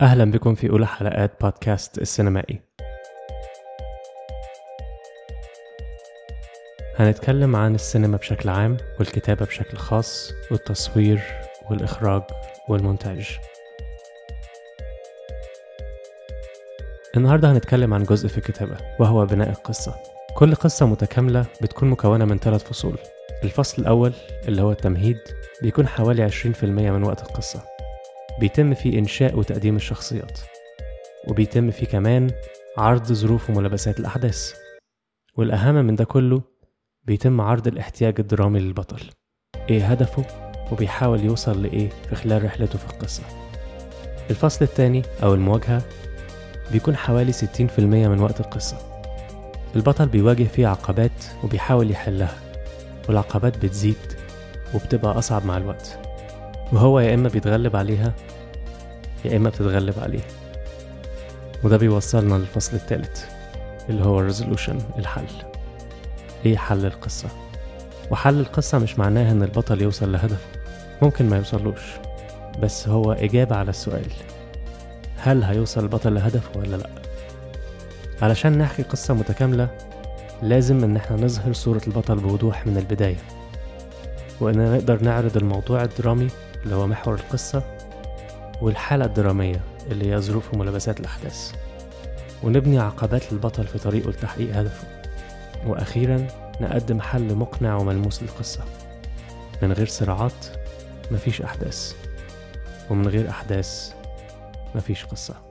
أهلا بكم في أولى حلقات بودكاست السينمائي. هنتكلم عن السينما بشكل عام والكتابة بشكل خاص والتصوير والإخراج والمونتاج. النهاردة هنتكلم عن جزء في الكتابة وهو بناء القصة. كل قصة متكاملة بتكون مكونة من ثلاث فصول. الفصل الأول اللي هو التمهيد بيكون حوالي 20% من وقت القصة. بيتم فيه إنشاء وتقديم الشخصيات وبيتم فيه كمان عرض ظروف وملابسات الأحداث. والأهم من ده كله بيتم عرض الاحتياج الدرامي للبطل. إيه هدفه؟ وبيحاول يوصل لإيه في خلال رحلته في القصة. الفصل الثاني أو المواجهة بيكون حوالي 60% من وقت القصة. البطل بيواجه فيه عقبات وبيحاول يحلها والعقبات بتزيد وبتبقى أصعب مع الوقت. وهو يا إما بيتغلب عليها يا إما بتتغلب عليه وده بيوصلنا للفصل الثالث اللي هو الريزولوشن الحل. إيه حل القصة؟ وحل القصة مش معناها إن البطل يوصل لهدفه ممكن ما يوصلوش. بس هو إجابة على السؤال هل هيوصل البطل لهدفه ولا لأ؟ علشان نحكي قصة متكاملة لازم إن إحنا نظهر صورة البطل بوضوح من البداية. واننا نقدر نعرض الموضوع الدرامي اللي هو محور القصة والحالة الدرامية اللي هي ظروف وملابسات الأحداث. ونبني عقبات للبطل في طريقه لتحقيق هدفه. وأخيرا نقدم حل مقنع وملموس للقصة. من غير صراعات مفيش أحداث. ومن غير أحداث مفيش قصة.